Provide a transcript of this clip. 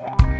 Bye.